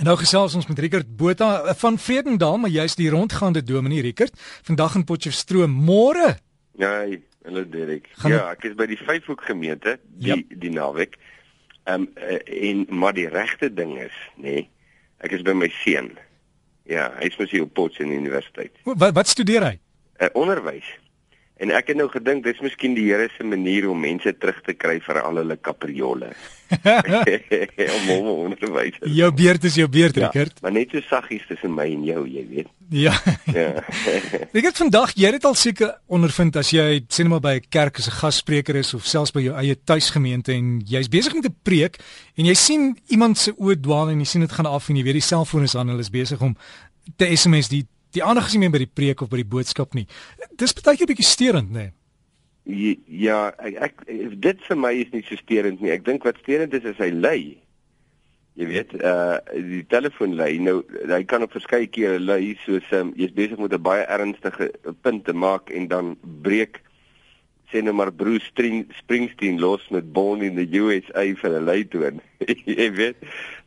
En nou gesels ons met Rickert Botha van Vredendaal, maar jy's die rondgaande dominee Rickert. Vandag in Potchefstroom, môre. Ja, hallo Derek. Gaan ja, ek is by die Vyfhoek gemeente die yep. die naweek. Ehm um, en maar die regte ding is, nê, nee, ek is by my seun. Ja, hy's mos hier op Potchefstroom Universiteit. Wat wat studeer hy? Uh, onderwys. En ek het nou gedink dis miskien die Here se manier om mense terug te kry vir al hulle kapriolle. om hom onderwys. Jou beerd is jou beerd, ja, Rickert. Maar net so saggies tussen my en jou, jy weet. Ja. ja. Rickert, vandag jy het al seker ondervind as jy sê net maar by 'n kerk as 'n gasspreker is of selfs by jou eie tuisgemeente en jy's besig met 'n preek en jy sien iemand se oë dwaal en jy sien dit gaan af en jy weet die selfoon is aan, hulle is besig om te SMS die die aandag is nie meer by die preek of by die boodskap nie. Dis baie keer 'n bietjie sterend, nê? Nee. Ja, ek, ek dit vir my is nie so sterend nie. Ek dink wat sterend is is hy lei. Jy weet, uh die telefoon lei. Nou hy kan op verskeie kere lei soos um, jy's besig met 'n baie ernstige punt te maak en dan breek sê nou maar Bruce Springsteen los met Born in the USA vir 'n leitoon. jy weet,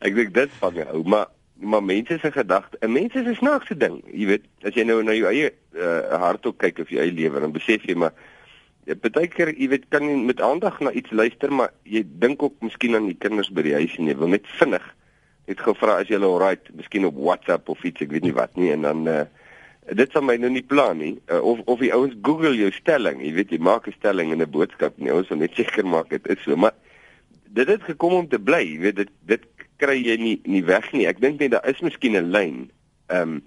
ek dink dit vang hou, maar maar mense se gedagte, 'n mens is 'n snaakse ding. Jy weet, as jy nou na jou eie uh, hart ook kyk of jou eie lewe, dan besef jy maar jy baie keer, jy weet, kan jy met aandag na iets luister, maar jy dink ook miskien aan die kinders by die huis en jy wil net vinnig net gevra as jy al right, miskien op WhatsApp of iets, ek weet nie wat nie en dan uh, dit sal my nou nie plan nie. Uh, of of die ouens Google jou stelling, jy weet jy maak 'n stelling in 'n boodskap nie, ons wil net seker maak dit is so, maar dit het gekom om te bly, jy weet dit dit kry jy nie nie weg nie. Ek dink net daar is miskien 'n lyn. Ehm um,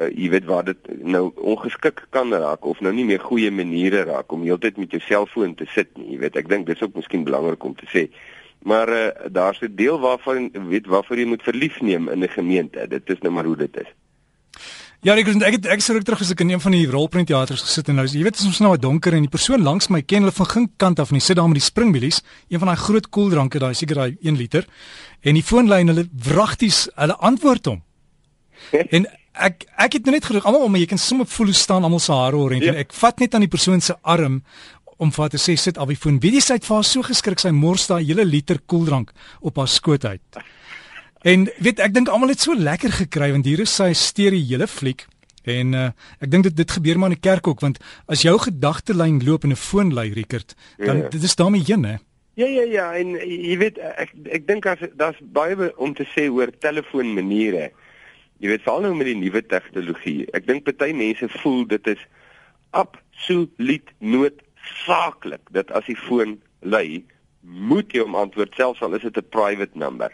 uh, jy weet waar dit nou ongeskik kan raak of nou nie meer goeie maniere raak om heeltyd met jou selfoon te sit nie. Jy weet, ek dink dis ook miskien belangrik om te sê. Maar uh, daar's 'n deel waarvan weet waarvoor jy moet verlief neem in 'n gemeente. Dit is nou maar hoe dit is. Ja, ek ek het ek sou terug as ek in een van die rolprentteaters gesit en nou jy weet ons nou donker en die persoon langs my ken hulle van geen kant af nie sit daar met die springbilies, een van daai groot koeldranke daai seker daai 1 liter en die foonlyn hulle wragties hulle antwoord hom. en ek ek het nou net gedink almal om jy kan sommer voel hoe staan almal se hare oor en ja. ek vat net aan die persoon se arm om vir te sê sit al die foon. Wie dis uit vir haar so geskrik sy mors daai hele liter koeldrank op haar skoot uit. En weet ek dink almal het so lekker gekry want hier is sy steur die hele fliek en uh, ek dink dit dit gebeur maar in die kerk ook want as jou gedagtelyn loop in 'n foon lui Rickert dan ja. dit is daarmee heen hè. Ja ja ja en jy weet ek ek dink as daar's baie om te sê oor telefoonmaniere. Jy weet veral nou met die nuwe tegnologie. Ek dink party mense voel dit is absoluut noodsaaklik dat as die foon lui, moet jy hom antwoord selfs al is dit 'n private number.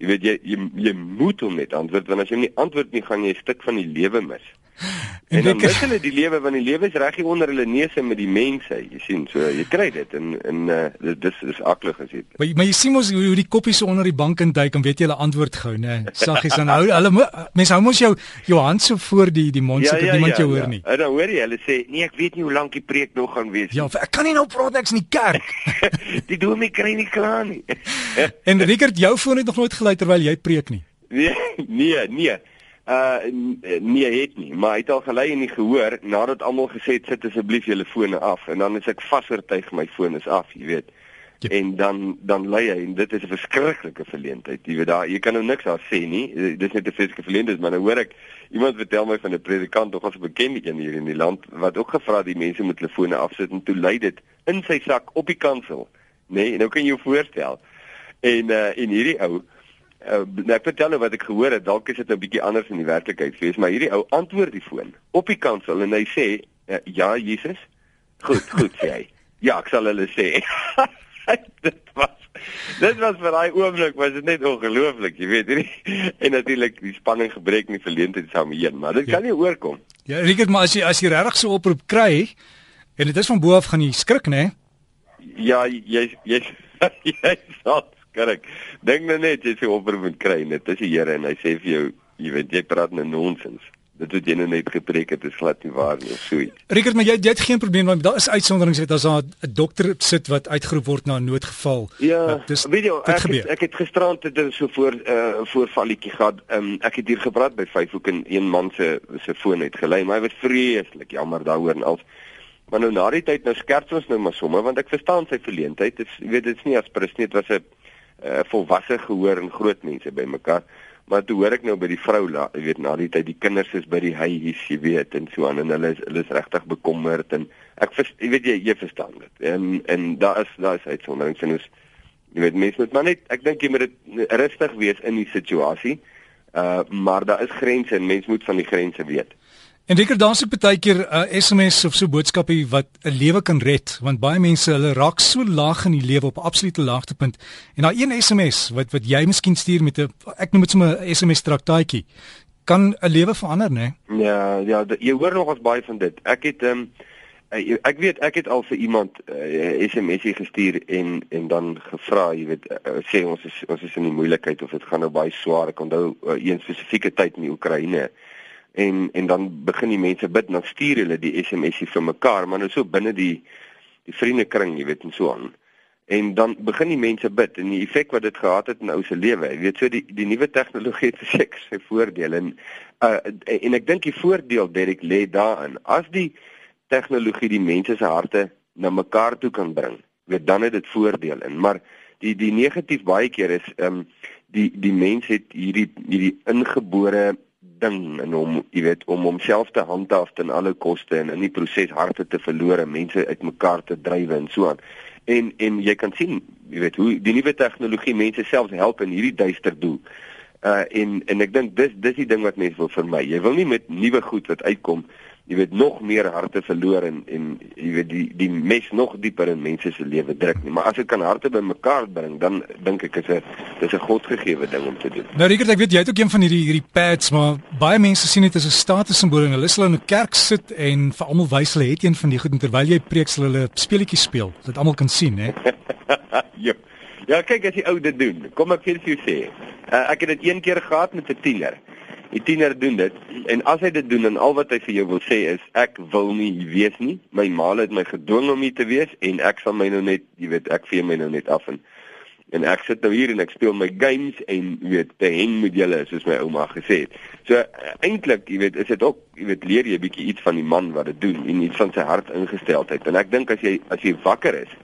Jy weet jy jy, jy moet hom net antwoord want as jy nie antwoord nie gaan jy 'n stuk van die lewe mis. En, en dan mis hulle die lewe want die lewe is reg hier onder hulle neuse met die mense, jy sien. So jy kry dit en en uh, dit dis is aklig as jy. Maar maar jy sien mos hoe, hoe die koppies onder die bank in duik en weet jy hulle antwoord gou, né? Saggies dan hou hulle mense hou mos jou jou hand so voor die die mond sodat ja, ja, niemand ja, jou hoor ja. nie. En dan hoor jy hulle sê, "Nee, ek weet nie hoe lank die preek nog gaan wees nie." Ja, ek kan nie nou praat ek's in die kerk. die dominee kry nie klaar nie. en Rickert, jou foon het nog nooit gelei terwyl jy preek nie. Nee, nee, nee. Uh nee, het nie, maar hy het al gelei en nie gehoor nadat almal gesê het sit asseblief julle fone af en dan is ek vasoortuig my foon is af, jy weet. Yep. En dan dan lei hy en dit is 'n verskriklike verleentheid. Jy weet daar, jy kan nou niks daar sê nie. Dis net 'n fisiese verleentheid, maar nou hoor ek iemand vertel my van 'n predikant of 'n bekende een hier in die land wat ook gevra het die mense moet hulle fone afsit en toe lei dit in sy sak op die kansel. Nee, nou kan jy jou voorstel. En uh en hierdie ou Uh, ek vertel nou wat ek gehoor het, dalk is dit nou 'n bietjie anders in die werklikheid vir my. Hierdie ou antwoord die foon op die kansel en hy sê, uh, "Ja, Jesus." Goed, goed sê hy. Ja, ek sal hulle sê. dit was Dit was vir daai oomblik was dit net ongelooflik, jy weet nie. En natuurlik die spanning gebreek nie verleentheid saam heen, maar dit ja. kan nie oorkom. Ja, Rickert, maar as jy as jy regtig so oproep kry en dit is van bo af gaan jy skrik, né? Ja, jy jy jy sal Korrek. Dink nou net jy sê oproep moet kry net. Dis die Here en hy sê vir jou, jy weet jy praat nou nonsens. Dit het jy nou net gepreek het is glad nie waar nie of so iets. Rickert, maar jy jy het geen probleem want daar is uitsonderings weet as daar 'n dokter sit wat uitgeroep word na 'n noodgeval. Ja, dis weet jy ek het, ek het gisterand dit so voor uh voorvalletjie gehad. Um, ek het hier gepraat by Vyfhoek en een man se se foon het gelei, maar hy was vreeslik jammer daaroor en al. Maar nou na die tyd nou skerts ons nou maar sommer want ek verstaan sy verleentheid. Dit is weet dit's nie as prins nie, dit was 'n uh, volwasse gehoor en groot mense bymekaar. Maar toe hoor ek nou by die vrou, jy weet, na die tyd die kinders is by die huis, jy weet, en so aan en hulle is hulle is regtig bekommerd en ek jy weet jy jy verstaan dit. En en daar is daar is uitsonderings en ons jy weet mense moet maar net ek dink jy moet dit rustig wees in die situasie. Uh maar daar is grense en mense moet van die grense weet. En dikker daar's ook baie keer 'n uh, SMS of so boodskappe wat 'n lewe kan red, want baie mense hulle raak so laag in die lewe op 'n absolute laagtepunt. En daai een SMS wat wat jy miskien stuur met 'n ek noem dit sommer 'n SMS traktaatjie, kan 'n lewe verander, né? Nee? Ja, ja, jy hoor nog ons baie van dit. Ek het ehm um, ek weet ek het al vir iemand 'n uh, SMSie gestuur en en dan gevra, jy weet, uh, sê ons is ons is in die moeilikheid of dit gaan nou baie swaar. Ek onthou uh, een spesifieke tyd in die Oekraïne en en dan begin die mense bid en dan stuur hulle die SMS'ie vir mekaar maar nou so binne die die vriendekring jy weet en so aan. En dan begin die mense bid en die effek wat dit gehad het in ou se lewe jy weet so die die nuwe tegnologie het seker sy voordele en uh, en ek dink die voordeel Derek lê daarin. As die tegnologie die mense se harte na mekaar toe kan bring weet dan het dit voordeel en maar die die negatief baie keer is ehm um, die die mens het hierdie hierdie ingebore ding in hom, jy weet, om homself te handhaaf ten alle koste en in die proses harte te verloor en mense uitmekaar te drywe en so aan. En en jy kan sien, jy weet, hoe die nuwe tegnologie mense selfs help in hierdie duister doel. Uh en en ek dink dis dis die ding wat mense wil vermy. Jy wil nie met nuwe goed wat uitkom jy weet nog meer harte verloor en en jy weet die die mes nog dieper in mense se lewe druk nie maar as dit kan harte bymekaar bring dan dink ek is 'n dis 'n godgegewe ding om te doen. Nou Rickert ek weet jy het ook een van hierdie hierdie pads maar baie mense sien dit as 'n status simbool en hulle sal in 'n kerk sit en vir almal wys hulle het een van die goed en terwyl jy preek sal hulle speletjies speel dat almal kan sien hè. ja. Ja kyk as jy ou dit doen. Kom ek vir jou sê. Uh, ek het dit een keer gehad met 'n tiener. Die tiener doen dit en as hy dit doen en al wat hy vir jou wil sê is ek wil nie hier wees nie. My ma het my gedwing om hier te wees en ek sal my nou net, jy weet, ek vee my nou net af en en ek sit nou hier en ek speel my games en jy weet, te hang met julle soos my ouma gesê het. So eintlik, jy weet, is dit ook, jy weet, leer jy 'n bietjie iets van die man wat dit doen en iets van sy hart ingesteldheid. En ek dink as jy as jy wakker is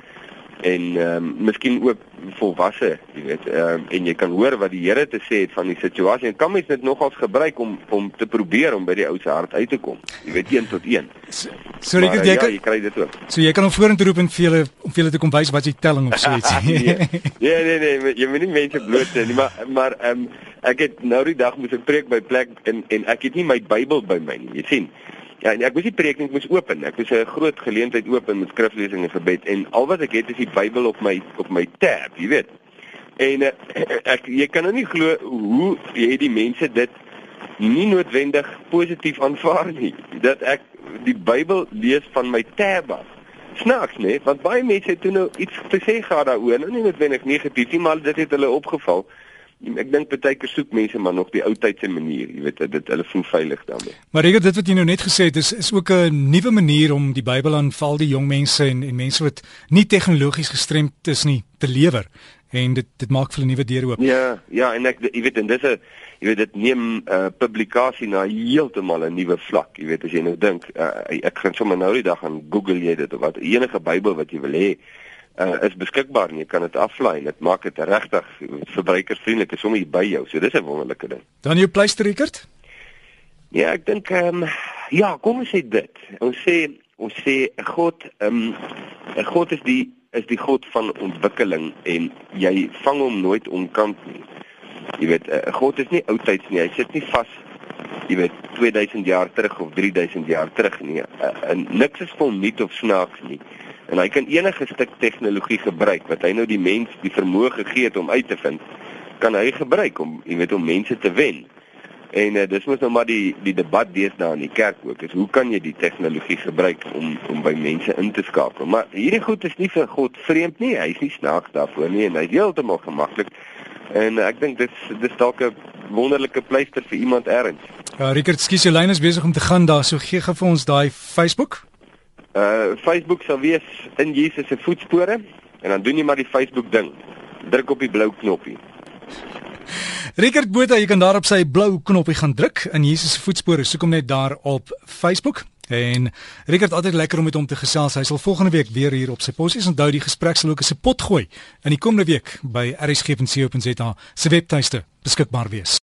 en ehm um, miskien ook volwasse, jy weet, ehm um, en jy kan hoor wat die Here te sê het van die situasie en kan mens dit nogals gebruik om om te probeer om by die ou se hart uit te kom. Jy weet 1 tot 1. So jy, jy, ja, jy kry dit ook. So jy kan hom vorentoe roep en vir hulle om vir hulle te kom wys wat jy telling of so iets. nee, nee, nee, nee, jy moet nie mense bloot nie, maar maar ehm um, ek het nou die dag moet ek preek by plek en en ek het nie my Bybel by my nie. Jy sien. Ja, en ek moes die preek net moes open. Ek moes 'n groot geleentheid open met skriflesing en gebed en al wat ek het is die Bybel op my op my tab, jy weet. En uh, ek jy kan nou nie glo hoe jy die mense dit nie noodwendig positief aanvaar nie. Dat ek die Bybel lees van my tab af. Snaaks, nee, want baie mense het toe nou iets te sê gehad daaroor, nou nie noodwendig negatief nie, maar dit het hulle opgeval. Ek dink baie keer soek mense maar nog die ou tyd se manier, jy weet, dit hulle voel veilig daarmee. Maar reg dit wat jy nou net gesê het, is is ook 'n nuwe manier om die Bybel aan val die jong mense en en mense wat nie tegnologies gestremd is nie te lewer en dit dit maak vir 'n nuwe deur oop. Ja, ja, en ek jy weet en dis 'n jy weet dit neem 'n uh, publikasie na heeltemal 'n nuwe vlak. Jy weet as jy nou dink, uh, ek gaan sommer nou die dag aan Google jy dit of wat enige Bybel wat jy wil hê uh, is beskikbaar en jy kan dit aflaai. Dit maak dit regtig verbruikersvriendelik. Dit is sommer hier by jou. So dis 'n wonderlike ding. Dan jou pleister Rickert? Ja, ek dink ehm um, ja, kom ons sê dit. Ons sê ons sê God ehm um, God is die is die God van ontwikkeling en jy vang hom nooit onkant nie. Jy weet, uh, God is nie oudtyds nie. Hy sit nie vas jy weet 2000 jaar terug of 3000 jaar terug nie. Uh, en niks is vol nuut of snaaks nie en hy kan enige stuk tegnologie gebruik wat hy nou die mens die vermoë gegee het om uit te vind kan hy gebruik om jy weet om mense te wen. En uh, dis mos nou maar die die debat deesdae in die kerk ook is hoe kan jy die tegnologie gebruik om om by mense in te skakel? Maar hierdie goed is nie vir God vreemd nie hy is nie snaaks daarvoor nie en hy heeltemal gemaklik. En ek dink dit dis dalk 'n wonderlike pleister vir iemand erns Ja Rickert skus jou lyn is besig om te gaan daar so gee gou vir ons daai Facebook Uh Facebook sal wees in Jesus se voetspore en dan doen jy maar die Facebook ding. Druk op die blou knoppie. Rickert Botha, jy kan daar op sy blou knoppie gaan druk in Jesus se voetspore. Soek hom net daar op Facebook. En Rickert altyd lekker om met hom te gesels. Hy sal volgende week weer hier op sy posisie onthou die gesprek sal ook 'n se pot gooi in die komende week by rsg.co.za se webtuiste beskikbaar wees.